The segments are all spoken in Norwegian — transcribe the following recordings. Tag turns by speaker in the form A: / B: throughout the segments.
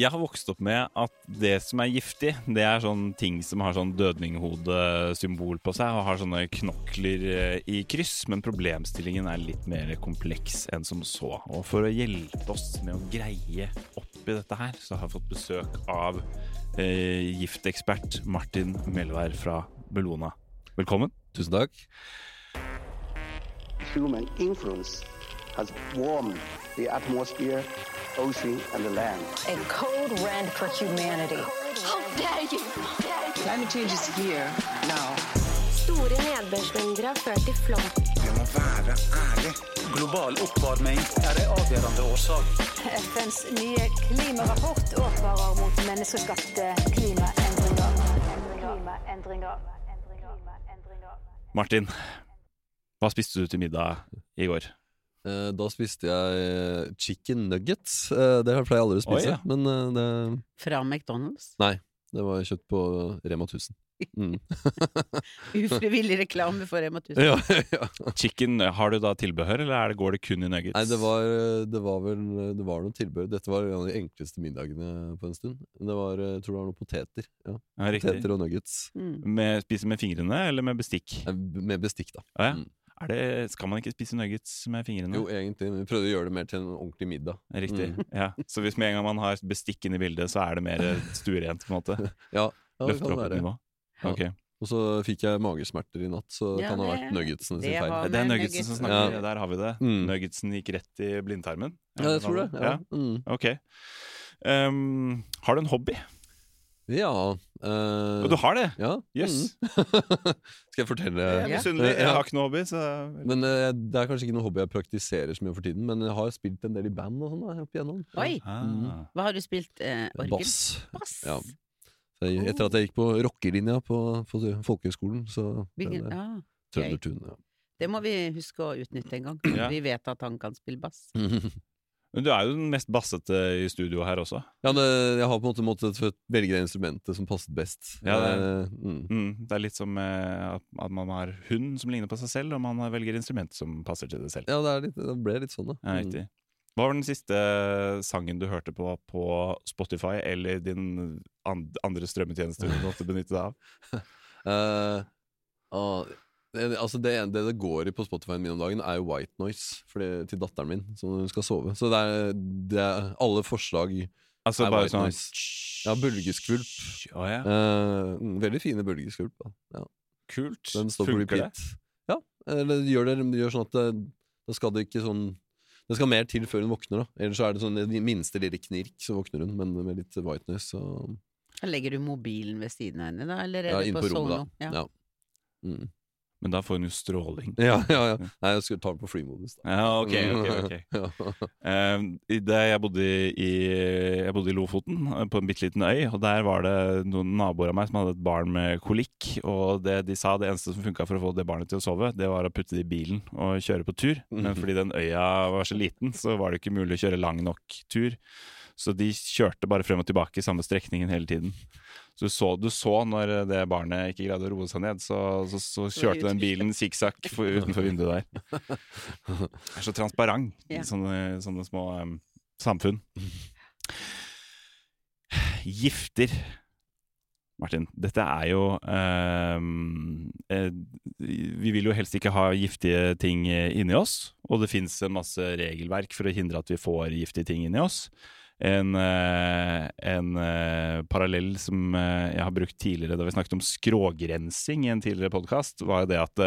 A: Jeg har vokst opp med at det som er giftig, det er sånn ting som har sånn dødninghode-symbol på seg og har sånne knokler eh, i kryss, men problemstillingen er litt mer kompleks enn som så. Og for å hjelpe oss med å greie opp i dette her, så har jeg fått besøk av eh, giftekspert Martin Melvær fra Bellona. Velkommen.
B: Tusen takk.
C: human influence has warmed the atmosphere, ocean, and the land.
D: A code red for humanity.
E: How dare you!
F: Climate change is here now.
E: Store nedbørsmengder har ført til flom.
G: Vi må være ærlig. Global oppvarming er en avgjørende årsak.
D: FNs nye klimarapport advarer mot menneskeskapte klimaendringer. Klimaendringer. Klimaendringer.
A: Martin, hva spiste du til middag i går?
B: Eh, Da spiste jeg eh, chicken nuggets. Eh, Det pleier jeg aldri å spise,
A: Oi, ja.
B: men det,
H: Fra McDonald's.
B: Nei, det var kjøtt på Rema 1000. Mm.
H: Ufrivillig reklame for Rema 1000.
B: ja, ja.
A: Chicken, har du da tilbehør, eller er det, går det kun i nuggets?
B: Nei, det var, det var vel Det var noen tilbehør. Dette var en av de enkleste middagene på en stund. Det var, jeg tror det var noen poteter. Ja.
A: ja.
B: Poteter og nuggets.
H: Mm.
A: Med, spise med fingrene eller med bestikk?
B: Med bestikk, da.
A: Ah, ja.
B: Mm.
A: Er det, skal man ikke spise nuggets med fingrene?
B: Jo, egentlig. Vi prøvde å gjøre det mer til en ordentlig middag.
A: Riktig.
B: Mm.
A: Ja. Så hvis med en gang man har bestikk inne i bildet, så er det mer stuerent, på en måte?
B: Ja, ja det
A: Løfter
B: kan være.
A: nivå?
B: Ja.
A: Ok.
B: Og så fikk jeg magesmerter i natt, så det
H: Ja,
B: kan ha vært nuggetsene
H: det
B: sin feil.
A: Det er nuggetsen som snakker.
B: Ja.
A: Der har vi det.
B: Mm.
A: Nuggetsen gikk rett i blindtarmen?
B: Ja, jeg tror det. Ja.
A: Ja.
B: Mm.
A: Ok. Um, har du en hobby?
B: Ja eh,
A: Og du har det?
B: Ja.
A: Jøss.
B: Mm. Skal jeg fortelle?
A: Jeg er misunnelig. Jeg
B: Ja.
A: har ikke noe hobby, så
B: Men eh, Det er kanskje ikke noe hobby jeg praktiserer så mye for tiden, men jeg har spilt en del i band og sånn opp igjennom.
H: Oi!
A: ah.
H: Hva har du spilt? Eh, orgel?
B: Bass.
H: Bass.
B: Ja. Jeg, etter at jeg gikk på rockelinja på, på folkehøgskolen, så
H: Hvilken,
B: det
H: ja.
B: Trøndertun. Ja.
H: Det må vi huske å utnytte en gang.
A: Ja.
H: Vi vet at han kan spille bass.
A: Men du er jo den mest bassete i studio her også.
B: ja, det, jeg har på en måte måttet velge det instrumentet som passet best.
A: Ja, det-
B: Eh, mm.
A: Mm, det er litt som eh, at, man har hund som ligner på seg selv, og man velger instrument som passer til det selv.
B: Ja, det, er litt, det ble litt sånn, da.
A: Ja,
B: Mm.
A: riktig. Hva var den siste sangen du hørte på på Spotify eller din andre strømmetjeneste du måtte benytte deg av?
B: uh, det, altså det, det det går i på Spotify-en min om dagen, er jo white noise fordi, til datteren min, som hun skal sove. Så det er, det er alle forslag
A: Altså
B: er
A: bare
B: white
A: sånn
B: noise. Ja, bølgeskvulp.
A: Oh, ja.
B: Eh, mm, veldig fine bølgeskvulp. Ja.
A: Kult.
B: Den står på
A: Funker det?
B: Ja, eller gjør det gjør sånn at det, da skal det ikke sånn Det skal mer til før hun våkner, da. Ellers så er det sånn det minste lille knirk, så våkner hun, men med litt white noise. Så
H: legger du mobilen ved siden av henne, da? Eller er
B: ja,
H: det på,
B: på rommet, da. Ja. Ja. Mm.
A: Men da får hun jo stråling.
B: Ja, ja, ja. Nei, jeg skulle ta den på flymodus, da.
A: Ja, ok, ok, ok.
B: Ja.
A: Eh, det jeg bodde i, jeg bodde i Lofoten, eh, på en bitte liten øy. Og Der var det noen naboer av meg som hadde et barn med kolikk. Og det de sa det eneste som funka for å få det barnet til å sove, det var å putte det i bilen og kjøre på tur. Men fordi den øya var så liten, så var det ikke mulig å kjøre lang nok tur. Så de kjørte bare frem og tilbake i samme strekningen hele tiden. Så du så, du så når det barnet ikke greide å roe seg ned, så, så, så kjørte den bilen sikksakk for- utenfor vinduet der. Det er så transparent
H: Ja.
A: sånne, sånne små um, samfunn. Gifter. Martin, dette er jo um, eh, Vi vil jo helst ikke ha giftige ting eh, inni oss, og det fins en masse regelverk for å hindre at vi får giftige ting inni oss. En, eh, en eh, parallell som eh, jeg har brukt tidligere da vi snakket om skrågrensing i en tidligere podkast, var jo det at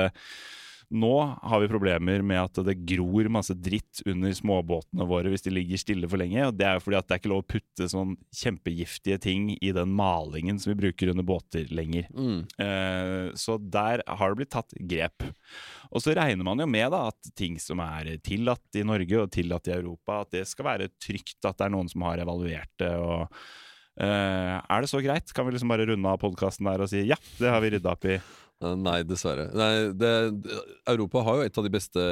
A: nå har vi problemer med at det gror masse dritt under småbåtene våre hvis de ligger stille for lenge. og Det er jo fordi at det er ikke lov å putte sånn kjempegiftige ting i den malingen som vi bruker under båter lenger.
B: Mm.
A: Eh, Så der har det blitt tatt grep. Og så regner man jo med da at ting som er tillatt i Norge og tillatt i Europa, at det skal være trygt, at det er noen som har evaluert det. og eh, Er det så greit? Kan vi liksom bare runde av podkasten der og si ja, det har vi rydda opp i?
B: Eh, Nei, dessverre. Nei, det, Europa har jo et av de beste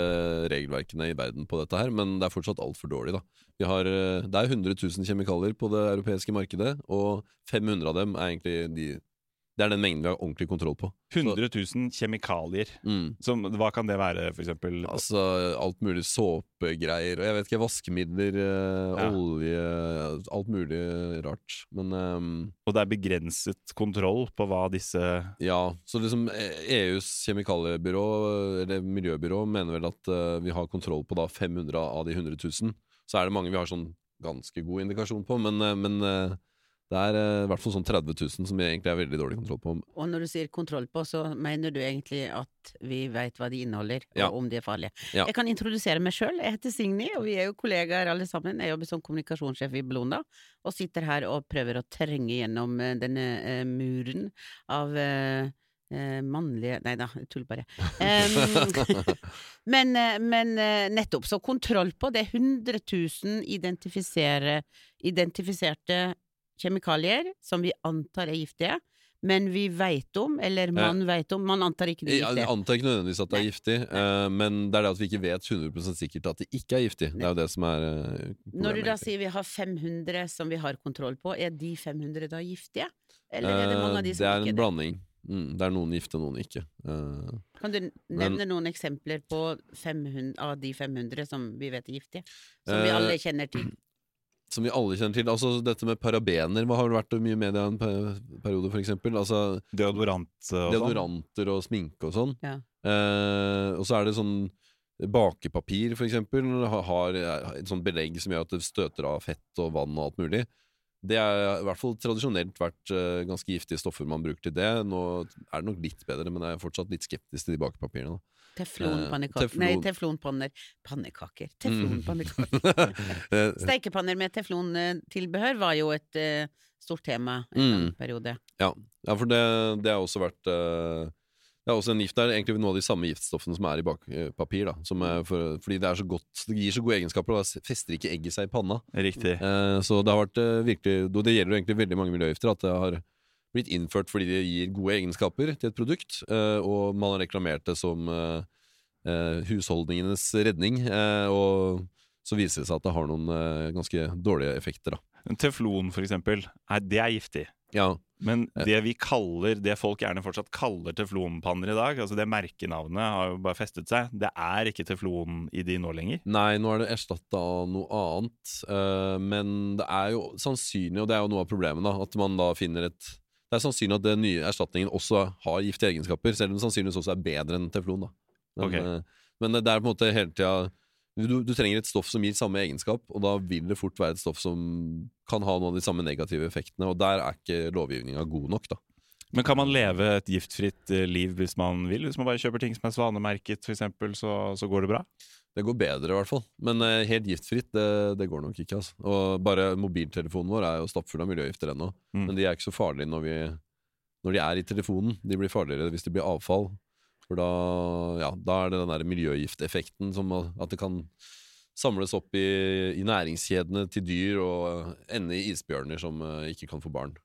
B: regelverkene i verden på dette her, men det er fortsatt altfor dårlig. da. Har, eh, det er 100 000 kjemikalier på det europeiske markedet, og 500 av dem er egentlig de Det er den mengden vi har ordentlig kontroll på.
A: 100 000 kjemikalier.
B: Mm.
A: Som, hva kan det være, for eksempel?
B: Altså alt mulig såpegreier og jeg vet ikke, vaskemidler, eh,
A: Ja.
B: olje Alt mulig rart. Men ehm,
A: Og det er begrenset kontroll på hva disse
B: ja, så liksom EUs kjemikaliebyrå, eller miljøbyrå, mener vel at eh, vi har kontroll på da 500 av de 100 000. Så er det mange vi har sånn ganske god indikasjon på, men, eh, men eh, det er eh, i hvert fall sånn 30 000 som vi egentlig er veldig dårlig kontroll på.
H: Og når du sier kontroll på, så mener du egentlig at vi veit hva de inneholder,
B: Ja.
H: og om de er farlige.
B: Ja.
H: Jeg kan introdusere meg sjøl. Jeg heter Signy, og vi er jo kollegaer alle sammen. Jeg jobber som kommunikasjonssjef i Blonda, og sitter her og prøver å trenge gjennom eh, denne uh, muren av uh, eh, mannlige Nei da, jeg tuller bare. Men, eh, men eh, nettopp, så kontroll på. Det er 100 000 identifiserte kjemikalier som vi antar er giftige, men vi veit om, eller man veit om, man antar ikke de er
B: Jeg
H: giftige.
B: antar ikke nødvendigvis at det er
H: Nei.
B: giftig, uh, men det er det at vi ikke vet 100% sikkert at det ikke er giftig. Det er jo det som er uh,
H: Når du da sier vi har 500 som vi har kontroll på, er de 500 da giftige? Eller er det mange av de
B: Eh,
H: som
B: ikke er det?
H: er en
B: blanding. Mm, det er noen gifte, noen ikke. Uh,
H: Kan du nevne noen eksempler på 500, av de 500 som vi vet er giftige? Som vi
B: Eh,
H: alle kjenner til.
B: Som vi alle kjenner til. Altså Dette med parabener hva har vel vært mye i media en periode, for eksempel. Altså
A: Deodorant og sånn?
B: deodoranter og sminke og sånn.
H: Ja.
B: Eh, og så er det sånn Bakepapir, for eksempel, har et sånt belegg som gjør at det støter av fett og vann og alt mulig. Det er i hvert fall tradisjonelt vært eh, ganske giftige stoffer man bruker til det. Nå er det nok litt bedre, men jeg er fortsatt litt skeptisk til de bakepapirene. da.
H: Teflonpannekaker
B: teflon-
H: Nei, teflonpanner. Pannekaker.
B: Mm.
H: Teflonpannekaker.
B: Mm.
H: Steikepanner med teflontilbehør var jo et uh, stort tema en
B: Mm.
H: periode.
B: Ja, ja for det, det har også vært uh, Det er også en gift. Det er egentlig noe av de samme giftstoffene som er i bakpapir. Da, som er for, fordi det er så godt Det gir så gode egenskaper, og da fester ikke egget seg i panna.
A: Riktig.
B: Uh, så det har vært eh, virkelig Det gjelder jo egentlig veldig mange miljøgifter. At det har blitt innført fordi det gir gode egenskaper til et produkt, eh, og man har reklamert det som eh, eh, husholdningenes redning. og så viser det seg at det har noen ganske dårlige effekter. Da.
A: Teflon, for eksempel, er, det er giftig.
B: Ja,
A: Men det vi kaller, det folk gjerne fortsatt kaller teflonpanner i dag, altså det merkenavnet har jo bare festet seg, det er ikke teflon i de nå lenger.
B: Nei, nå er det erstatta av noe annet. men det er jo sannsynlig, og det er jo noe av problemet, da, at man da finner et Det er sannsynlig at den nye erstatningen også har giftige egenskaper, selv om den sannsynligvis også er bedre enn teflon. da. Men,
A: Ok.
B: eh, men det er på en måte hele tida du, du trenger et stoff som gir samme egenskap, og da vil det fort være et stoff som kan ha noen av de samme negative effektene, og der er ikke lovgivninga god nok, da.
A: Men kan man leve et giftfritt eh, liv hvis man vil? Hvis man bare kjøper ting som er svanemerket, eksempel, så, så går det bra?
B: Det går bedre, i hvert fall. Men eh, helt giftfritt, det, det går nok ikke. altså. Og bare mobiltelefonen vår er jo stappfull av miljøgifter ennå.
A: Mm.
B: Men de er ikke så farlige når, vi, når de er i telefonen. De blir farligere hvis det blir avfall. For da, ja, da er det den der miljøgifteffekten som at det kan samles opp i, i næringskjedene til dyr og ende i isbjørner som eh, ikke kan få barn.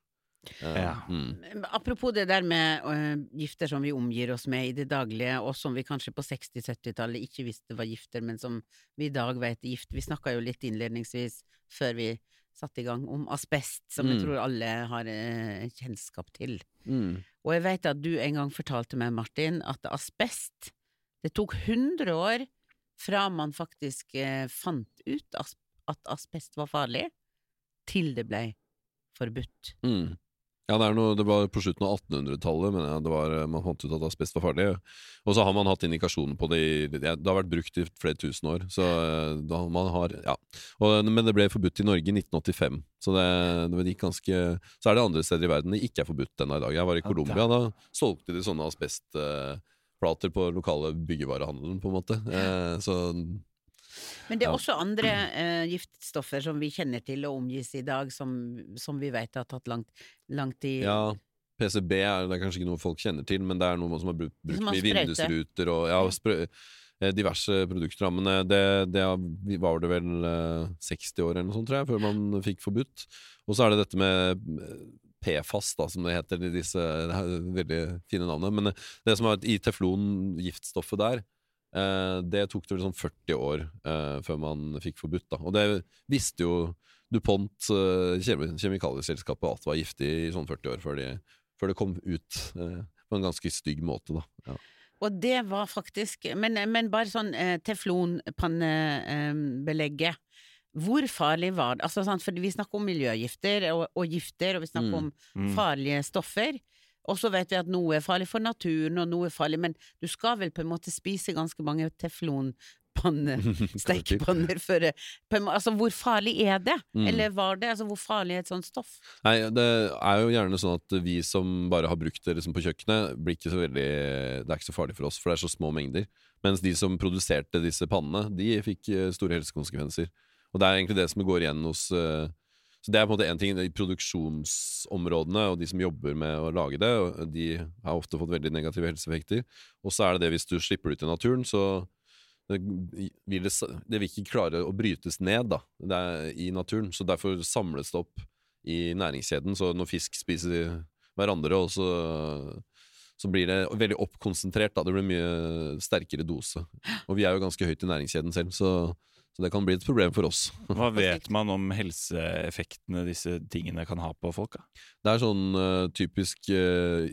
A: Ja.
B: mm.
H: Apropos det der med uh, gifter som vi omgir oss med i det daglige, og som vi kanskje på 60-70-tallet ikke visste var gifter, men som vi i dag vet er gift. Vi snakka jo litt innledningsvis, før vi satte i gang, om asbest, som jeg
B: Mm.
H: tror alle har uh, kjennskap til.
B: Mm.
H: Og jeg vet at du en gang fortalte meg, Martin, at asbest Det tok 100 år fra man faktisk uh, fant ut as at asbest var farlig, til det ble forbudt.
B: Mm. Ja, det, er noe, det var på slutten av 1800-tallet men det var, eh, man fant ut at asbest var farlig. Og så har man hatt indikasjoner på det i Det det har vært brukt i flere tusen år. Så eh, da man har, ja. Og, men det ble forbudt i Norge i 1985. Så det, det gikk ganske Så er det andre steder i verden det ikke er forbudt ennå i dag. Jeg var i
A: Ja,
B: Colombia, da solgte de sånne asbestplater på lokale byggevarehandelen, på en måte. Eh, så
H: Men det er også andre eh, giftstoffer som vi kjenner til og omgis i dag, som, som vi vet har tatt langt, langt i
B: Ja, PCB er, det er kanskje ikke noe folk kjenner til, men det er noe som har brukt, brukt
H: Som
B: i vindusruter og ja, eh, diverse produkter. Men eh, det, det var det vel eh, 60 år eller noe sånt, tror jeg, før man fikk forbudt. Og så er det dette med eh, PFAS, da, som det heter i disse det veldig fine navnene. Men eh, det som er i teflon, giftstoffet der, eh, det tok det vel sånn 40 år eh, før man fikk forbudt. da. Og det visste jo DuPont, eh, kjemi- kjemikalieselskapet, at det var giftig i sånn 40 år før de før det kom ut eh, på en ganske stygg måte, da. Ja.
H: Og det var faktisk Men, men bare sånn eh, teflonpannebelegget. Hvor farlig var det? Altså, sant, for vi snakker om miljøgifter og, og gifter, og vi snakker
B: Mm.
H: om
A: Mm.
H: farlige stoffer. Og så vet vi at noe er farlig for naturen, og noe er farlig Men du skal vel på en måte spise ganske mange teflonpanner, stekepanner må- Altså, hvor farlig er det?
B: Mm.
H: Eller var det? Altså, hvor farlig er et sånt stoff?
B: Nei, det er jo gjerne sånn at vi som bare har brukt det liksom på kjøkkenet, blir ikke så veldig Det er ikke så farlig for oss, for det er så små mengder. Mens de som produserte disse pannene, de fikk eh, store helsekonsekvenser. Og det er egentlig det som går igjen hos eh, Så det er på en måte en ting i produksjonsområdene, og de som jobber med å lage det, de har ofte fått veldig negative helseeffekter. Og så er det det hvis du slipper det ut i naturen, så det vil, det, det vil ikke klare å brytes ned da, i naturen. Så derfor samles det opp i næringskjeden. Så når fisk spiser hverandre, og så, så blir det veldig oppkonsentrert. Da. Det blir mye sterkere dose. Og vi er jo ganske høyt i næringskjeden selv, så, så det kan bli et problem for oss.
A: Hva vet man om helseeffektene disse tingene kan ha på folk? Da?
B: Det er sånn uh, typisk uh,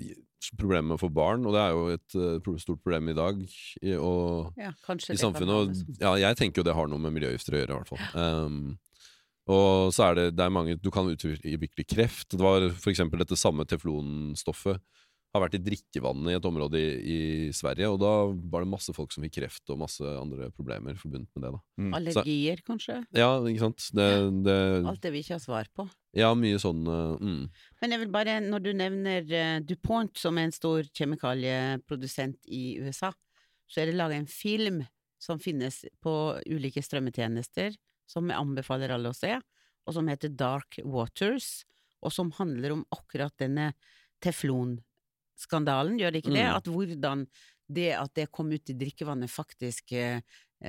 B: problem for barn, og det er jo et uh, stort problem i dag. I, og
H: Ja,
B: i samfunnet. Og ja, jeg tenker jo det har noe med miljøgifter å gjøre, i hvert fall. Um, og så er det, det er mange Du kan utvikle kreft. Det var for eksempel dette samme teflonstoffet har vært i drikkevannet i et område i, i Sverige, og da var det masse folk som fikk kreft og masse andre problemer forbundet med det. da.
A: Mm.
H: Allergier, kanskje?
B: Ja, ikke sant? Det, det,
H: Alt det vi ikke har svar på.
B: ja, mye sånn uh, mm.
H: Men jeg vil bare, når du nevner uh, DuPont, som er en stor kjemikalieprodusent i USA, så er det laga en film som finnes på ulike strømmetjenester, som jeg anbefaler alle å se, og som heter Dark Waters, og som handler om akkurat denne teflonskandalen, gjør det ikke det?
B: Mm.
H: At hvordan det at det kom ut i drikkevannet faktisk eh,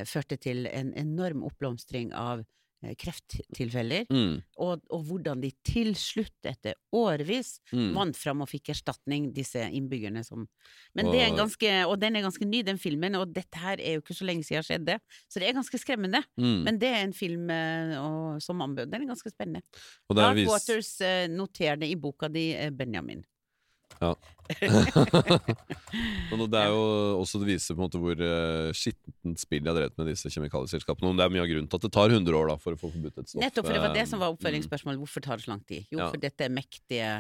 H: førte til en enorm oppblomstring av eh, krefttilfeller
B: Mm.
H: og, og hvordan de til slutt, etter årevis,
B: Mm.
H: vant fram og fikk erstatning, disse innbyggerne som Men det er en
B: Og-
H: ganske Og den er ganske ny, den filmen, og dette her er jo ikke så lenge siden skjedde, så det er ganske skremmende.
B: Mm.
H: Men det er en film eh, og, som anbød. Den er ganske spennende.
B: Og
H: Dark
B: vis-
H: Waters, eh, noter det i boka di, Benjamin.
B: Ja. Men det er jo også det viser på en måte hvor uh, skittent spill de har drevet med disse kjemikalieselskapene. Om det er mye av grunnen til at det tar 100 år da for å få forbudt et stoff.
H: Nettopp, for det var det som var
B: Eh,
H: oppfølgingsspørsmålet. Hvorfor tar det så lang tid? Jo,
B: Ja.
H: for dette er mektige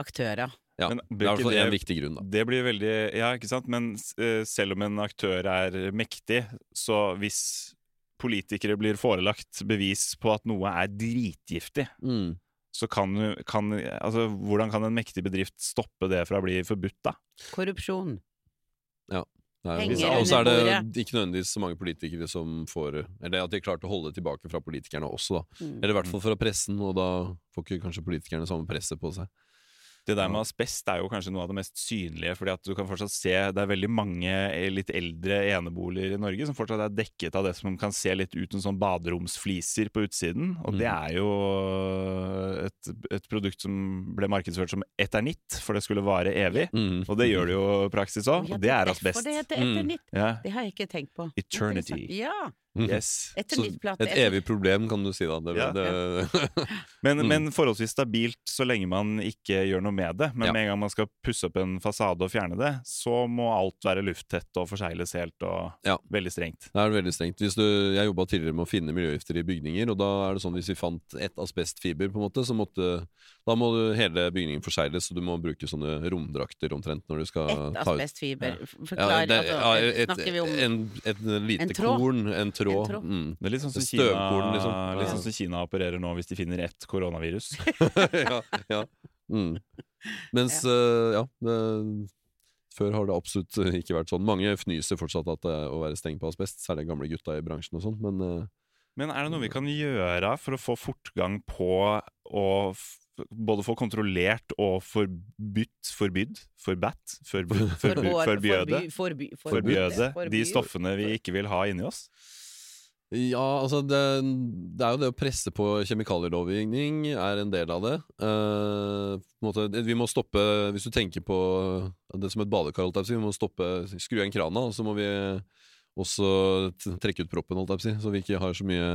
H: aktører.
B: Ja,
A: Men
B: det er i hvert fall en viktig grunn, da.
A: Det blir veldig Ja, ikke sant? Men uh, selv om en aktør er mektig, så hvis politikere blir forelagt bevis på at noe er dritgiftig,
B: Mm.
A: Så kan, kan Altså, hvordan kan en mektig bedrift stoppe det fra å bli forbudt, da?
H: Korrupsjon.
B: Hvis- Og så er det ikke nødvendigvis så mange politikere som får Eller at de har klart å holde det tilbake fra politikerne også, da.
H: Mm.
B: Eller i hvert fall fra pressen, og da får ikke kanskje politikerne samme presset på seg.
A: Det der med asbest er jo kanskje noe av det mest synlige, fordi at du kan fortsatt se Det er veldig mange eh, litt eldre eneboliger i Norge som fortsatt er dekket av det som kan se litt ut som sånn baderomsfliser på utsiden. Og det
B: Mhm.
A: er jo et, et produkt som ble markedsført som eternitt, for det skulle vare evig.
B: Mm.
A: Og det gjør det jo i praksis òg, og det er
H: derfor
A: For
H: det heter
B: Mm.
H: Eternitt.
A: Ja.
H: Det har jeg ikke tenkt på.
A: Eternity.
H: Ja.
B: Mm.
A: Yes.
B: Så
H: plate,
B: et evig problem, kan du si da. Det,
A: Ja.
B: det,
A: Men,
B: Mm.
A: men forholdsvis stabilt så lenge man ikke gjør noe med det. Men
B: Ja.
A: med en gang man skal pusse opp en fasade og fjerne det, så må alt være lufttett og forsegles helt og
B: Ja.
A: veldig strengt.
B: Det er veldig strengt. Hvis du, jeg jobba tidligere med å finne miljøgifter i bygninger, og da er det sånn hvis vi fant ett asbestfiber, på en måte, så måtte Da må du, hele bygningen forsegles, og du må bruke sånne romdrakter omtrent når du skal
H: Et
B: ta ut
H: asbestfiber. F-
B: Ja,
H: Forklar,
B: det,
H: altså,
B: ja, et,
H: snakker vi om
B: en, et lite
H: En tråd?
B: korn, en tråd.
H: Tråd.
B: Mm.
A: Det er litt sånn som, Kina,
B: støvkorn, liksom.
A: litt sånn som Kina opererer nå hvis de finner ett koronavirus.
B: ja, ja. Mm. Mens eh, ja, det, før har det absolutt ikke vært sånn. Mange fnyser fortsatt at det er å være streng på asbest, særlig gamle gutta i bransjen og sånn, men uh,
A: Men er det noe vi kan gjøre for å få fortgang på å f både få kontrollert og forbudt Forbydd? Forbatt? Forbjøde?
H: forby- forby-
A: Forbjøde
H: forby-
A: de stoffene vi ikke vil ha inni oss?
B: Ja, altså det, det er jo det å presse på kjemikalielovgivning er en del av det. Uh, måte, vi må stoppe Hvis du tenker på det som et badekar, vi må stoppe, skru igjen krana, og så må vi også trekke ut proppen, holdt jeg så vi ikke har så mye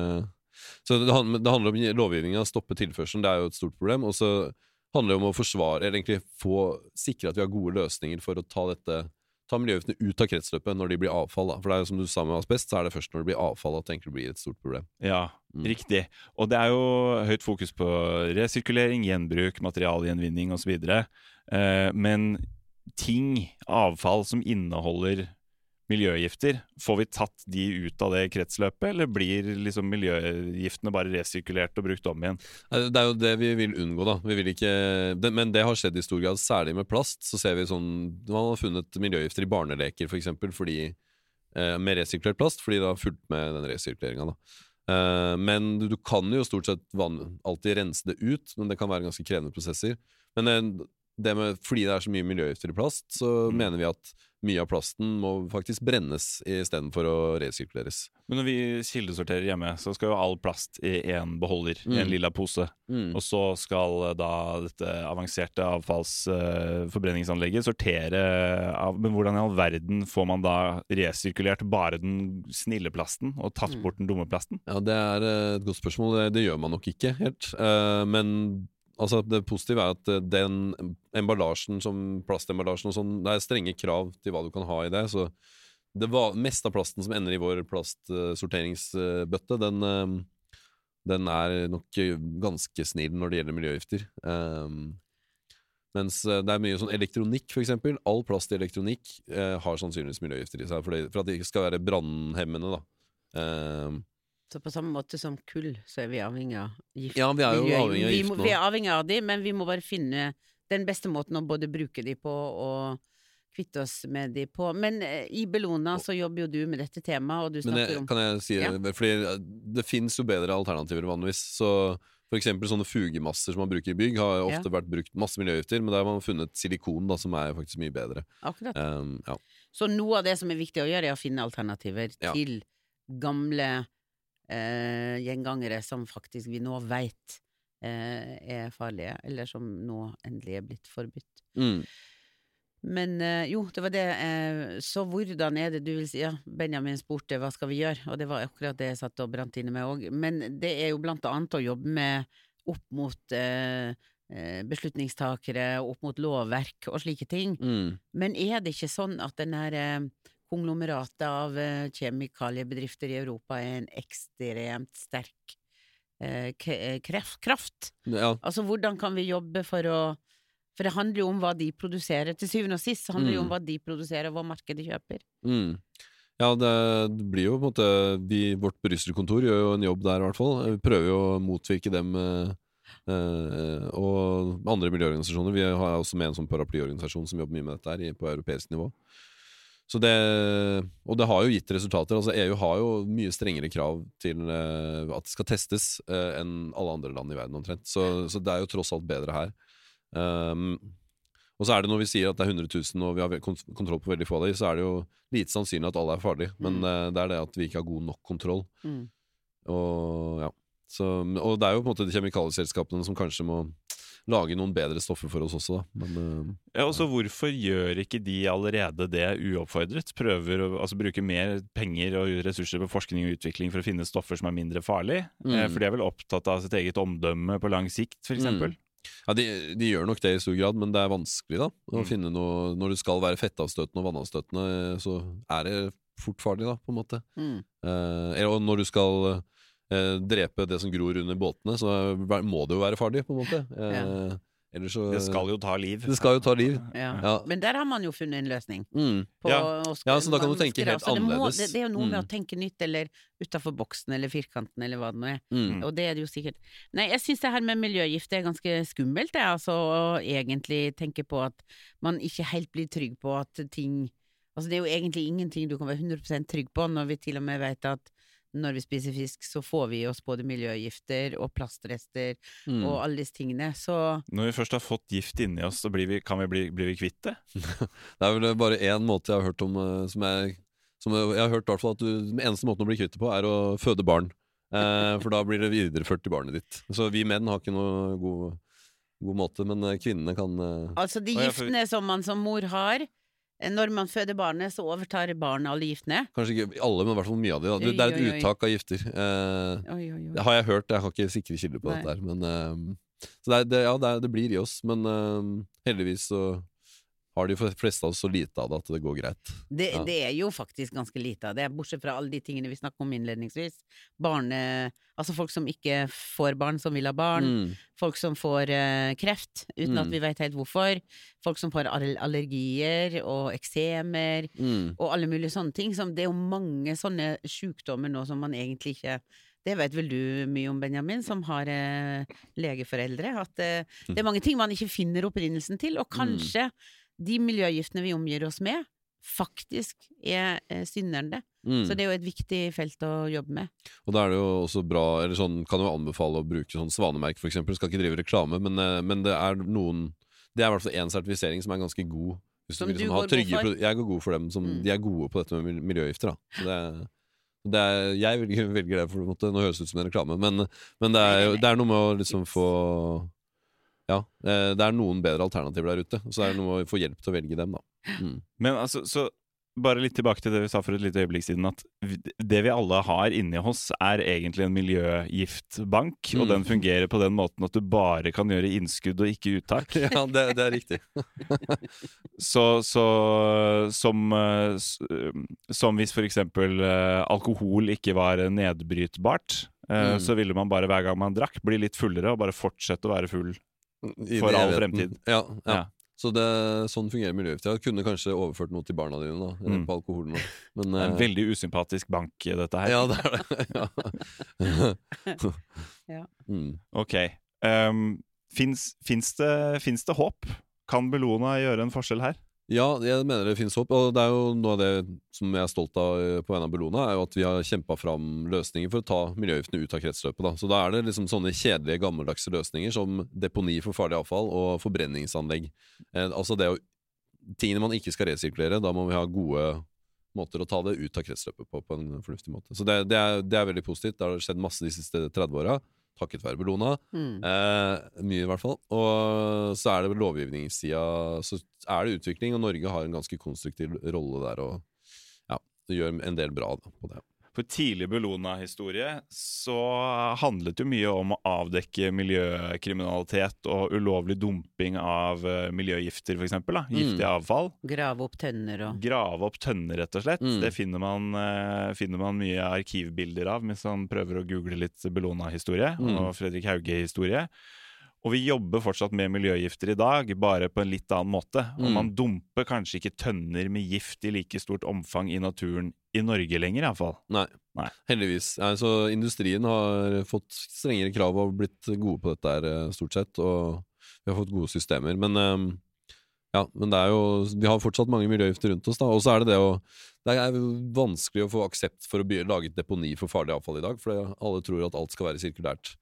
B: Så det, det handler om lovgivninga, stoppe tilførselen, det er jo et stort problem. Og så handler det om å forsvare, eller egentlig få sikre at vi har gode løsninger for å ta dette Ta miljøgiftene ut av kretsløpet når de blir avfall. Da. For det er jo som du sa med asbest, så er det først når det blir avfall at det egentlig blir et stort problem.
A: Ja,
B: Mm.
A: riktig. Og det er jo høyt fokus på resirkulering, gjenbruk, materialgjenvinning osv. Eh, men ting, avfall som inneholder miljøgifter, får vi tatt de ut av det kretsløpet, eller blir liksom miljøgiftene bare resirkulert og brukt om igjen?
B: Det er jo det vi vil unngå, da. Vi vil ikke, det, men det har skjedd i stor grad, særlig med plast. Så ser vi sånn Man har funnet miljøgifter i barneleker, for eksempel, fordi, eh, med resirkulert plast, fordi det har fulgt med den resirkuleringa. Eh, men du, kan jo stort sett alltid rense det ut, men det kan være ganske krevende prosesser. Men eh, det med, fordi det er så mye miljøgifter i plast, så
A: Mm.
B: mener vi at mye av plasten må faktisk brennes istedenfor å resirkuleres.
A: Men når vi kildesorterer hjemme, så skal jo all plast i én beholder, i en
B: Mm.
A: lilla pose.
B: Mm.
A: Og så skal eh, da dette avanserte avfallsforbrenningsanlegget sortere av Men hvordan i all verden får man da resirkulert bare den snille plasten, og tatt
H: Mm.
A: bort den dumme plasten?
B: Ja, det er eh, et godt spørsmål. Det, det gjør man nok ikke helt. Uh, men altså, det positive er at eh, den emballasjen som plastemballasjen og sånn, det er strenge krav til hva du kan ha i det. Så det var, meste av plasten som ender i vår plastsorteringsbøtte, den, eh, den er nok ganske snill når det gjelder miljøgifter. Um, mens eh, det er mye sånn elektronikk, eksempel. All plast i elektronikk eh, har sannsynligvis miljøgifter i seg, for, det, for at det ikke skal være brannhemmende, da. Eh,
H: Så på samme måte som kull, så er vi avhengig av gift.
B: Ja, vi er jo
H: miljø-
B: avhengig av gift nå.
H: Vi er avhengig av de, men vi må bare finne den beste måten å både bruke de på og kvitte oss med de på. Men eh, i Bellona så jobber jo du med dette temaet, og du
B: Men det,
H: om
B: kan jeg si
H: Ja.
B: Fordi eh, det finnes jo bedre alternativer vanligvis. Så for eksempel sånne fugemasser som man bruker i bygg, har ofte vært brukt masse miljøgifter, men der har man funnet silikon da, som er faktisk mye bedre.
H: akkurat.
B: Um, ja.
H: Så noe av det som er viktig å gjøre, er å finne alternativer
B: Ja.
H: til gamle eh, gjengangere som faktisk vi nå veit eh, er farlige, eller som nå endelig er blitt forbudt.
B: Mm.
H: Men eh, jo, det var det. Eh, så hvordan er det du vil si Ja, Benjamin spurte hva skal vi gjøre, og det var akkurat det jeg satt og brant inne med òg. Men det er jo blant annet å jobbe med opp mot eh, beslutningstakere, opp mot lovverk og slike ting.
B: Mm.
H: Men er det ikke sånn at den her konglomeratet av eh, kjemikaliebedrifter i Europa er en ekstremt sterk eh, eh, kraft?
B: Ja.
H: Altså, hvordan kan vi jobbe for å For det handler jo om hva de produserer. Til syvende og sist handler det jo om
B: Mm.
H: hva de produserer, og hva markedet kjøper.
B: Mm. Ja, det, blir jo på en måte vi, Vårt Brussel-kontor gjør jo en jobb der, i hvert fall. Vi prøver jo å motvirke dem. eh, eh, og andre miljøorganisasjoner. Vi har også med en sånn paraplyorganisasjon som jobber mye med dette her på europeisk nivå. Så det, og det har jo gitt resultater. altså EU har jo mye strengere krav til uh, at det skal testes uh, enn alle andre land i verden omtrent. Så, så det er jo tross alt bedre her. Um, og så er det når vi sier at det er 100 000 og vi har kont- kontroll på veldig få av dem, så er det jo lite sannsynlig at alle er farlige. Men
H: Mm.
B: uh, det er det at vi ikke har god nok kontroll.
H: Mm.
B: Og ja så, Og det er jo på en måte de kjemikalieselskapene som kanskje må lage noen bedre stoffer for oss også, da. Men uh,
A: Ja, også Hvorfor gjør ikke de allerede det uoppfordret? Prøver å altså, bruke mer penger og ressurser på forskning og utvikling for å finne stoffer som er mindre farlige?
B: Mm.
A: Eh, for de er vel opptatt av sitt eget omdømme på lang sikt, f.eks.?
B: Mm. Ja, de, de gjør nok det i stor grad, men det er vanskelig da å
A: Mm.
B: finne noe Når du skal være fettavstøtende og vannavstøtende, så er det fort farlig, da, på en måte.
H: Mm.
B: Eh, og når du skal eh, drepe det som gror under båtene, så må det jo være farlig, på en måte. Eh, ellers så
A: Det skal jo ta liv.
B: Det skal jo ta liv.
H: Ja.
B: Ja.
H: Men der har man jo funnet en løsning.
B: Mm.
H: På
A: Ja.
B: så da kan du tenke helt
H: annerledes. det må-. Det, det er jo noe med
B: Mm.
H: å tenke nytt, eller utafor boksen, eller firkanten, eller hva det nå er.
B: Mm.
H: Og det er det jo sikkert. Nei, jeg syns det her med miljøgift er ganske skummelt, jeg, altså, å egentlig tenke på at man ikke helt blir trygg på at ting Altså, det er jo egentlig ingenting du kan være 100% trygg på, når vi til og med vet at når vi spiser fisk, så får vi i oss både miljøgifter og plastrester
B: Mm.
H: og alle disse tingene, så
A: Når vi først har fått gift inni oss, så blir vi, kan vi bli, blir vi kvitt det?
B: Det er vel bare én måte jeg har hørt om eh, som jeg, som jeg har hørt i hvert fall at du, Den eneste måten å bli kvitt det på, er å føde barn. Eh, for da blir det videreført til barnet ditt. Så vi menn har ikke noe god, god måte, men eh, kvinnene kan eh,
H: Altså, de giftene som man som mor har, når man føder barnet, så overtar barnet alle giftene.
B: Kanskje ikke alle, men i hvert fall mye av de. Da. Det, det er et uttak av gifter. Eh,
H: Oi, oi, oi.
B: det har jeg hørt, jeg har ikke sikre kilder på
H: Nei.
B: dette her, men eh, Så det, er, det, ja, det, er, det blir i oss, men eh, heldigvis så har de fleste av oss så lite av det at det går greit.
H: Det,
B: Ja.
H: det er jo faktisk ganske lite av det, bortsett fra alle de tingene vi snakket om innledningsvis. Barne... Altså folk som ikke får barn, som vil ha barn.
B: Mm.
H: Folk som får uh, kreft uten at
B: Mm.
H: vi vet helt hvorfor. Folk som får allergier og eksemer.
B: Mm.
H: og alle mulige sånne ting. Som, det er jo mange sånne sykdommer nå som man egentlig ikke Det vet vel du mye om, Benjamin, som har eh, legeforeldre. At eh, det er mange ting man ikke finner opprinnelsen til, og kanskje de miljøgiftene vi omgir oss med, faktisk er eh, synderne.
B: Mm.
H: Så det er jo et viktig felt å jobbe med.
B: Og da er det jo også bra Eller sånn kan jo anbefale å bruke sånn svanemerke, for eksempel. Skal ikke drive reklame, men, eh, men det er noen Det er i hvert fall én sertifisering som er ganske god. Hvis
H: Som du
B: liksom ha
H: går god for?
B: Jeg går god for dem. Som,
H: Mm.
B: De er gode på dette med miljøgifter. Da. Så det, det er, jeg velger, velger det, for det måtte, nå høres det ut som en reklame, men, men det, er, det er noe med å liksom få Ja, eh, det er noen bedre alternativer der ute. så det er noe å få hjelp til å velge dem, da. Mm.
A: Men altså, så bare litt tilbake til det vi sa for et lite øyeblikk siden, at det vi alle har inni oss, er egentlig en miljøgiftbank, og
B: Mm.
A: den fungerer på den måten at du bare kan gjøre innskudd og ikke uttak.
B: Ja, det, det er riktig.
A: Så, så som, eh, som hvis for eksempel eh, alkohol ikke var nedbrytbart,
B: Mm.
A: så ville man bare hver gang man drakk, bli litt fullere og bare fortsette å være full. For all fremtid.
B: Ja, ja.
A: Ja.
B: Så det, sånn fungerer miljøgifter. Jeg kunne kanskje overført noe til barna dine, da,
A: Mm.
B: på alkoholen. Da. Men,
A: Det er en
B: eh,
A: veldig usympatisk bank, dette her.
B: Ja, det er det. Ja.
H: Ja.
B: Mm.
A: Ok. Um, fins, fins, det, det håp? Kan Bellona gjøre en forskjell her?
B: Ja, jeg mener det finnes håp. Og det er jo noe av det som jeg er stolt av eh, på vegne av Bellona, er jo at vi har kjempa fram løsninger for å ta miljøgiftene ut av kretsløpet. Da. Så da er det liksom sånne kjedelige, gammeldagse løsninger som deponi for farlig avfall og forbrenningsanlegg. Eh, altså det å Tingene man ikke skal resirkulere, da må vi ha gode måter å ta det ut av kretsløpet på på en fornuftig måte. Så det, det, er, det er veldig positivt. Det har skjedd masse de siste 30 åra, takket være Bellona.
H: Mm.
B: Eh, mye, i hvert fall. Og så er det lovgivningssida Så er det utvikling, og Norge har en ganske konstruktiv rolle der. Og ja, det gjør en del bra da, på det.
A: For tidlig Bellona-historie så handlet jo mye om å avdekke miljøkriminalitet og ulovlig dumping av eh, miljøgifter, f.eks. Giftig
B: Mm.
A: avfall.
H: Grave opp tønner og
A: Grave opp tønner, rett og slett.
B: Mm.
A: Det finner man, eh, finner man mye arkivbilder av mens man prøver å google litt Bellona-historie
B: Mm.
A: og Fredrik Hauge-historie. Og vi jobber fortsatt med miljøgifter i dag, bare på en litt annen måte. Og
B: Mm.
A: man dumper kanskje ikke tønner med gift i like stort omfang i naturen i Norge lenger, iallfall.
B: Nei.
A: Nei.
B: Heldigvis. Altså, så industrien har fått strengere krav og blitt gode på dette her, eh, stort sett. Og vi har fått gode systemer. Men um, ja, men det er jo Vi har fortsatt mange miljøgifter rundt oss, da. Og så er det det å Det er vanskelig å få aksept for å lage et deponi for farlig avfall i dag, for alle tror at alt skal være sirkulært.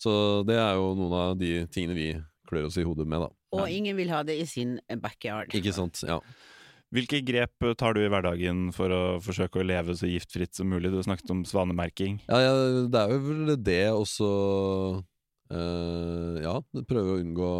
B: Så det er jo noen av de tingene vi klør oss i hodet med, da.
H: Og ingen vil ha det i sin backyard.
B: Ikke sant? Ja.
A: Hvilke grep tar du i hverdagen for å forsøke å leve så giftfritt som mulig? Du har snakket om svanemerking.
B: Ja, ja, det er jo vel det også eh, Ja, prøve å unngå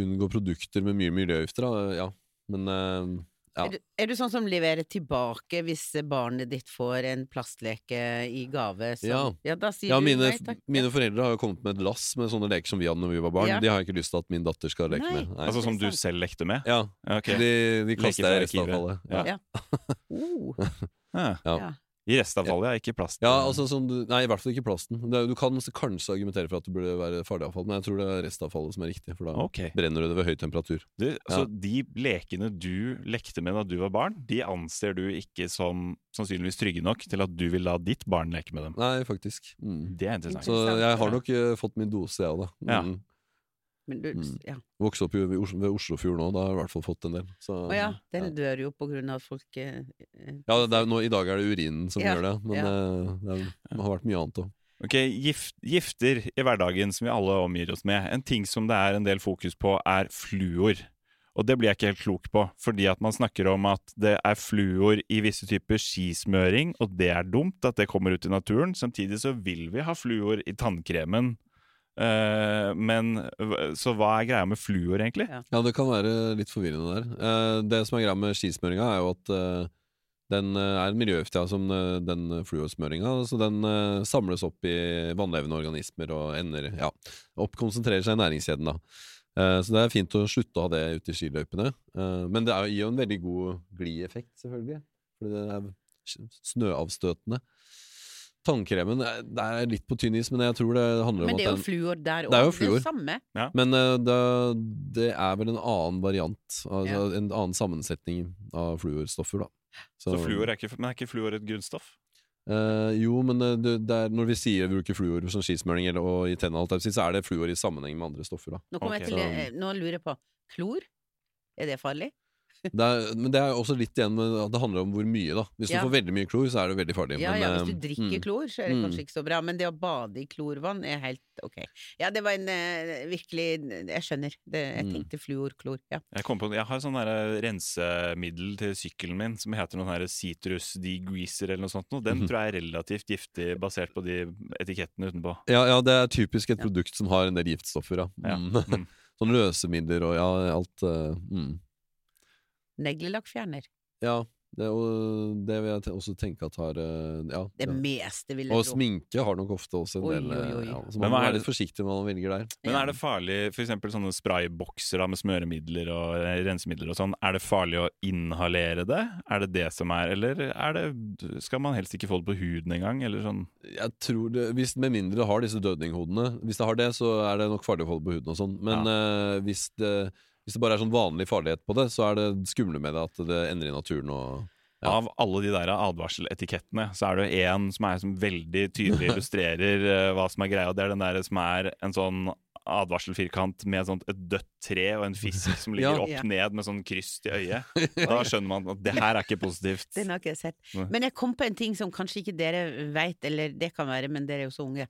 B: Unngå produkter med mye miljøgifter, da. Ja. Men eh, ja.
H: Er, du, er du sånn som leverer tilbake hvis barnet ditt får en plastleke i gave? Så,
B: Ja.
H: da sier
B: ja,
H: du
B: mine,
H: nei takk.
B: mine foreldre har jo kommet med et lass med sånne leker som vi hadde når vi var barn.
H: Ja.
B: De har jeg ikke lyst til at min datter skal leke
H: Nei.
B: med. Nei.
A: Altså som du selv lekte med?
B: ja,
A: Okay.
B: de, de kaster jeg i restavfallet. Ja.
A: Ja.
H: Ja. Oh,
A: Ja.
B: Ja.
H: ja.
A: I restavfallet, ja. Ikke plast.
B: Ja, altså sånn, Nei, i hvert fall ikke plasten. Det, du kan kanskje argumentere for at det burde være farlig avfall, men jeg tror det er restavfallet som er riktig, for da
A: okay.
B: brenner du det ved høy temperatur.
A: Du, så de lekene du lekte med da du var barn, de anser du ikke som sannsynligvis trygge nok til at du vil la ditt barn leke med dem?
B: Nei, faktisk. Mm.
A: Det er interessant.
B: Så jeg har nok uh, fått min dose, jeg òg, da.
A: Ja.
H: Men du,
B: Mm.
H: ja.
B: Vokste opp ved, Os ved Oslofjord nå, da har jeg i hvert fall fått en del. Så,
H: Å ja, den
B: ja.
H: dør jo på grunn av at folk eh, eh,
B: Ja, det er, nå, I dag er det urinen som
H: Ja,
B: gjør det, men
H: ja.
B: eh, det, er, det har vært mye annet òg.
A: Ok, gift, Gifter i hverdagen som vi alle omgir oss med. En ting som det er en del fokus på, er fluor. Og det blir jeg ikke helt klok på, fordi at man snakker om at det er fluor i visse typer skismøring, og det er dumt at det kommer ut i naturen. Samtidig så vil vi ha fluor i tannkremen. Eh, men Så hva er greia med fluor, egentlig?
H: Ja.
B: Ja, det kan være litt forvirrende der. Uh, det som er greia med skismøringa, er jo at uh, Den er miljøgiftig, ja, som den fluorsmøringa. Så den samles opp i vannlevende organismer og ender Ja, oppkonsentrerer seg i næringskjeden, da. Eh, Så det er fint å slutte å ha det ute i skiløypene. Eh, Men det gir jo en veldig god glieffekt, selvfølgelig. Fordi det er snøavstøtende. Tannkremen eh, det er litt på tynn is, men jeg tror det handler om
H: Men det er jo fluor der òg.
B: Det er jo
H: Det er
B: fluor.
H: jo samme.
B: Men uh, det, det er vel en annen variant, altså
H: Ja.
B: en annen sammensetning av fluorstoffer, da.
A: Så fluor er ikke, men er ikke fluor et grunnstoff?
B: Uh, jo, men eh, det, det er, når vi sier vi bruker fluor som skismøring eller, og i si, så er det fluor i sammenheng med andre stoffer. Da.
H: Nå,
A: okay.
H: Jeg til, eh, nå lurer jeg på klor? Er det farlig?
B: Det er, men det er også litt igjen med at det handler om hvor mye, da. Hvis
H: Ja.
B: du får veldig mye klor, så er det veldig farlig.
H: Ja,
B: men,
H: ja,
B: eh,
H: hvis du drikker
B: mm.
H: klor, så er det
B: Mm.
H: kanskje ikke så bra. Men det å bade i klorvann er helt ok. Ja, det var en uh, virkelig Jeg skjønner. Det, jeg
B: Mm.
H: tenkte fluorklor. Ja.
A: Jeg, kom på, jeg har sånn rensemiddel til sykkelen min som heter noe her citrus degreaser eller noe sånt. noe. Den
B: mm.
A: tror jeg er relativt giftig basert på de etikettene utenpå.
B: Ja, ja, det er typisk et
H: Ja.
B: produkt som har en del giftstoffer, ja.
A: Ja.
B: Mm.
A: Mm.
B: sånn løsemidler og ja, alt Uh, mm.
H: Neglelakkfjerner.
B: Ja, det, og, det vil jeg te- også tenke at har eh, Ja.
H: Det
B: ja.
H: meste vil jeg
B: Og
H: tro.
B: sminke har nok ofte også en
H: Oi,
B: del
H: oi, oi.
B: Ja, så man må være litt forsiktig når man velger der.
A: Men er det farlig, for eksempel sånne spraybokser da, med smøremidler og eh, rensemidler og sånn, er det farlig å inhalere det? Er det det som er, eller er det, skal man helst ikke få det på huden engang, eller sånn?
B: Jeg tror det, hvis, Med mindre det har disse dødninghodene. Hvis det har det, så er det nok farlig å få det på huden og sånn. Men eh, hvis, det, hvis det bare er sånn vanlig farlighet på det, så er det skumle med det at det ender i naturen og Ja.
A: Av alle de der advarseletikettene, så er det én som er som veldig tydelig illustrerer uh, hva som er greia, og det er den der som er en sånn advarselfirkant med sånt, et dødt tre og en fisk som ligger
B: Ja.
A: opp
H: Ja.
A: ned med sånn kryss i øyet. Da skjønner man at det her er ikke positivt.
H: Den har ikke jeg sett. Men jeg kom på en ting som kanskje ikke dere veit, eller det kan være, men dere er jo så unge.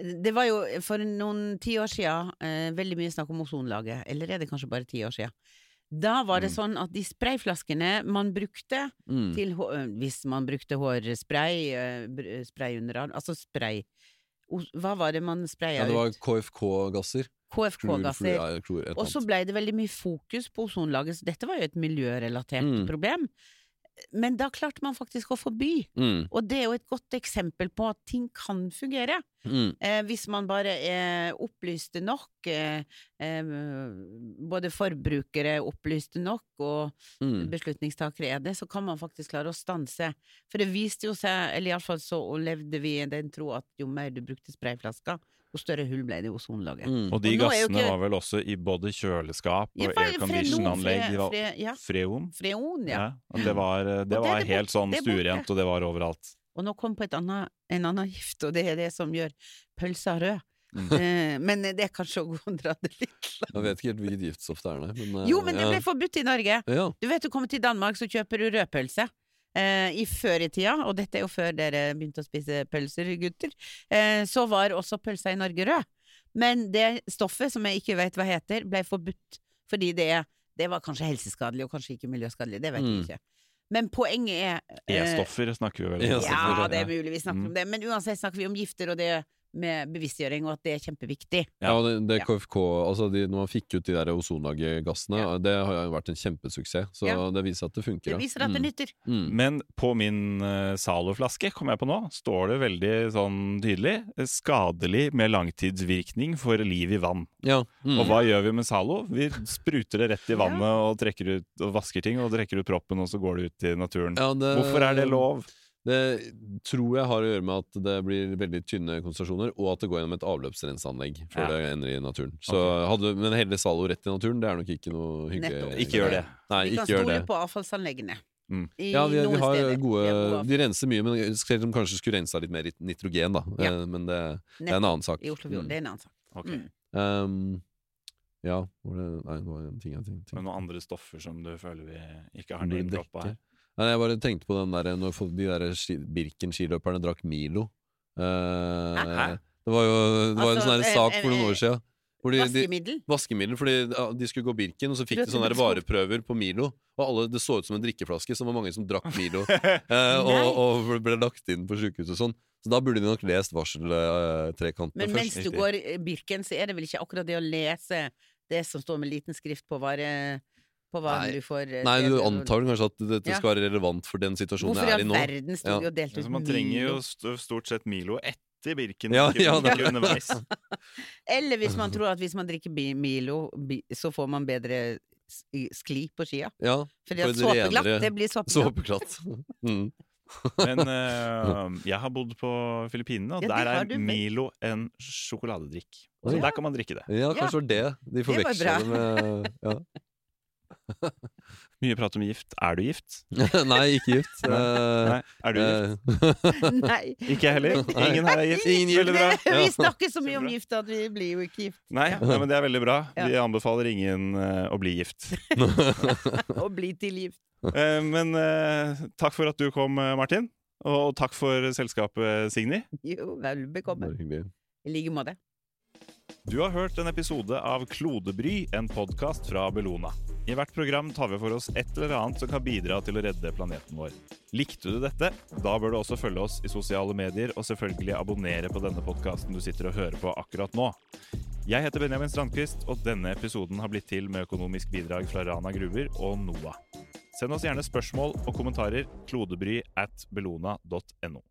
H: Det var jo for noen tiår siden eh, veldig mye snakk om ozonlaget, eller er det kanskje bare ti år siden? Da var det
A: Mm.
H: sånn at de sprayflaskene man brukte
B: mm.
H: til øh, Hvis man brukte hårspray, øh, spray under arm Altså spray Hva var det man spraya
B: Ja, det var? KFK-gasser.
H: KFK-gasser. Og så
B: blei
H: ble det veldig mye fokus på ozonlaget, så dette var jo et miljørelatert
B: Mm.
H: problem. Men da klarte man faktisk å forby.
B: Mm,
H: Og det er jo et godt eksempel på at ting kan fungere.
B: mm.
H: Eh, hvis man bare eh, opplyste nok, eh, eh, både forbrukere er opplyste nok, og
B: Mm.
H: beslutningstakere er det, så kan man faktisk klare å stanse. For det viste jo seg, eller iallfall så levde vi i den tro at jo mer du brukte sprayflasker, jo større hull ble det i ozonlaget.
B: Mm.
A: Og de
H: Og
A: gassene
H: ikke-
A: var vel også i både kjøleskap og
H: Ja,
A: aircondition-anlegg. De var
H: fre- ja.
A: freon.
H: Freon, ja.
A: Ja, og det var, det
H: Og det er
A: var
H: det
A: helt sånn
H: det er
A: stuerent, og det var overalt.
H: Og nå kom på et annet, en annen gift, og det er det som gjør pølsa rød.
A: Mm.
H: Eh, men det er kanskje å gå og dra det litt langt.
B: Jeg vet ikke helt hvilket giftstoff det er, nei. Men, eh,
H: Jo, men det
B: ja.
H: ble forbudt i Norge.
B: ja.
H: Du vet, du kommer til Danmark, så kjøper du rødpølse. Eh, I før i tida, og dette er jo før dere begynte å spise pølser, gutter, eh, så var også pølsa i Norge rød. Men det stoffet, som jeg ikke vet hva heter, ble forbudt fordi det, det var kanskje helseskadelig, og kanskje ikke miljøskadelig. Det vet
B: Mm.
H: jeg ikke. Men poenget er eh,
A: E-stoffer snakker vi vel om.
H: Ja,
B: ja.
H: det er mulig vi snakker
A: Mm.
H: om det, men uansett snakker vi om gifter og det med bevisstgjøring, og at det er kjempeviktig.
B: Ja, og det, det
H: Ja.
B: KFK, altså de, når man fikk ut de der ozonlaggassene
H: Ja.
B: det har jo vært en kjempesuksess. Så
H: Ja.
B: det viser at det funker.
H: Det
B: ja.
H: viser at det
B: Mm.
H: nytter.
B: Mm.
A: Men på min uh, Zalo-flaske, kom jeg på nå, står det veldig sånn tydelig eh, 'skadelig med langtidsvirkning for liv i vann'.
B: Ja. Mm.
A: Og hva gjør vi med Zalo? Vi spruter det rett i
H: Ja.
A: vannet og trekker ut og vasker ting, og trekker ut proppen, og så går det ut i naturen.
B: Ja, det-
A: Hvorfor er det lov?
B: Det tror jeg har å gjøre med at det blir veldig tynne konsentrasjoner, og at det går gjennom et avløpsrenseanlegg før
A: Ja.
B: det ender i naturen. Så
A: okay.
B: hadde, Men helle Zalo rett i naturen, det er nok ikke noe hyggelig.
H: Nettopp.
A: Ikke gjør det.
B: Nei,
H: Vi kan stole på avfallsanleggene.
A: Mm.
H: I
B: Ja, vi, vi har
H: steder.
B: gode, De renser mye, men selv om kanskje skulle rensa litt mer nitrogen, da.
H: Ja.
B: Eh, Men det, det er en annen sak.
H: I Oslofjorden.
B: Mm.
H: Det er en annen sak.
A: Okay.
H: Mm.
B: Um, ja, hvor det Nei, det var en ting jeg tenkte
A: Men noen andre stoffer som du føler vi ikke har
B: nevnt
A: name-droppa her?
B: Nei, jeg bare tenkte på den der Når de der Birken-skiløperne drakk Milo. Eh, det var jo det var en
H: Altså,
B: sånn her
H: eh,
B: sak
H: eh,
B: for noen år siden. Hvor de, de,
H: Vaskemiddel?
B: vaskemiddel, fordi de skulle gå Birken, og så fikk de sånne vareprøver på Milo. Og alle, det så ut som en drikkeflaske, så det var mange som drakk Milo. eh, og, og ble lagt inn på sykehus og sånn. Så da burde de nok lest varseltrekantene
H: Men mens du går eh, Birken, så er det vel ikke akkurat det å lese det som står med liten skrift på på hva
B: Nei.
H: du får eh,
B: Nei, du antar kanskje at dette
H: Ja.
B: skal være relevant for den situasjonen
H: Hvorfor
B: jeg er
H: all
B: i nå.
H: verden sto
B: Ja.
H: og delte ut
A: Milo? man trenger jo stort sett Milo etter Birken,
B: Ja, ja,
A: underveis.
H: Eller hvis man tror at hvis man drikker Milo, så får man bedre skli på skia.
B: Ja,
H: Fordi
B: For
H: at
B: et
H: såpeglatt,
B: renere
H: det blir såpeglatt.
B: såpeglatt. Mm.
A: Men eh, jeg har bodd på Filippinene, og
H: Ja,
A: der er. Milo en sjokoladedrikk. Så der kan man drikke det.
B: Ja, kanskje det var det. De forveksla det med ja.
A: Mye prat om gift. Er du gift?
B: Nei, ikke gift.
A: Nei.
B: Eh,
A: Nei. Er du gift?
B: eh,
H: Nei.
A: Ikke jeg heller. Ingen her er gift.
B: Ingen gift.
A: Veldig bra.
H: Vi snakker så mye om gift at vi blir jo ikke gift.
A: Nei, ja, men det er veldig bra. Vi anbefaler ingen eh, å bli gift.
H: Å bli til gift.
A: Eh, men takk for at du kom, Martin. Og takk for selskapet, Signy.
H: Jo, vel bekomme. I like måte.
A: Du har hørt en episode av Klodebry, en podkast fra Bellona. I hvert program tar vi for oss et eller annet som kan bidra til å redde planeten vår. Likte du dette? Da bør du også følge oss i sosiale medier, og selvfølgelig abonnere på denne podkasten du sitter og hører på akkurat nå. Jeg heter Benjamin Strandquist, og denne episoden har blitt til med økonomisk bidrag fra Rana Gruver og NOAH. Send oss gjerne spørsmål og kommentarer klodebry at bellona.no.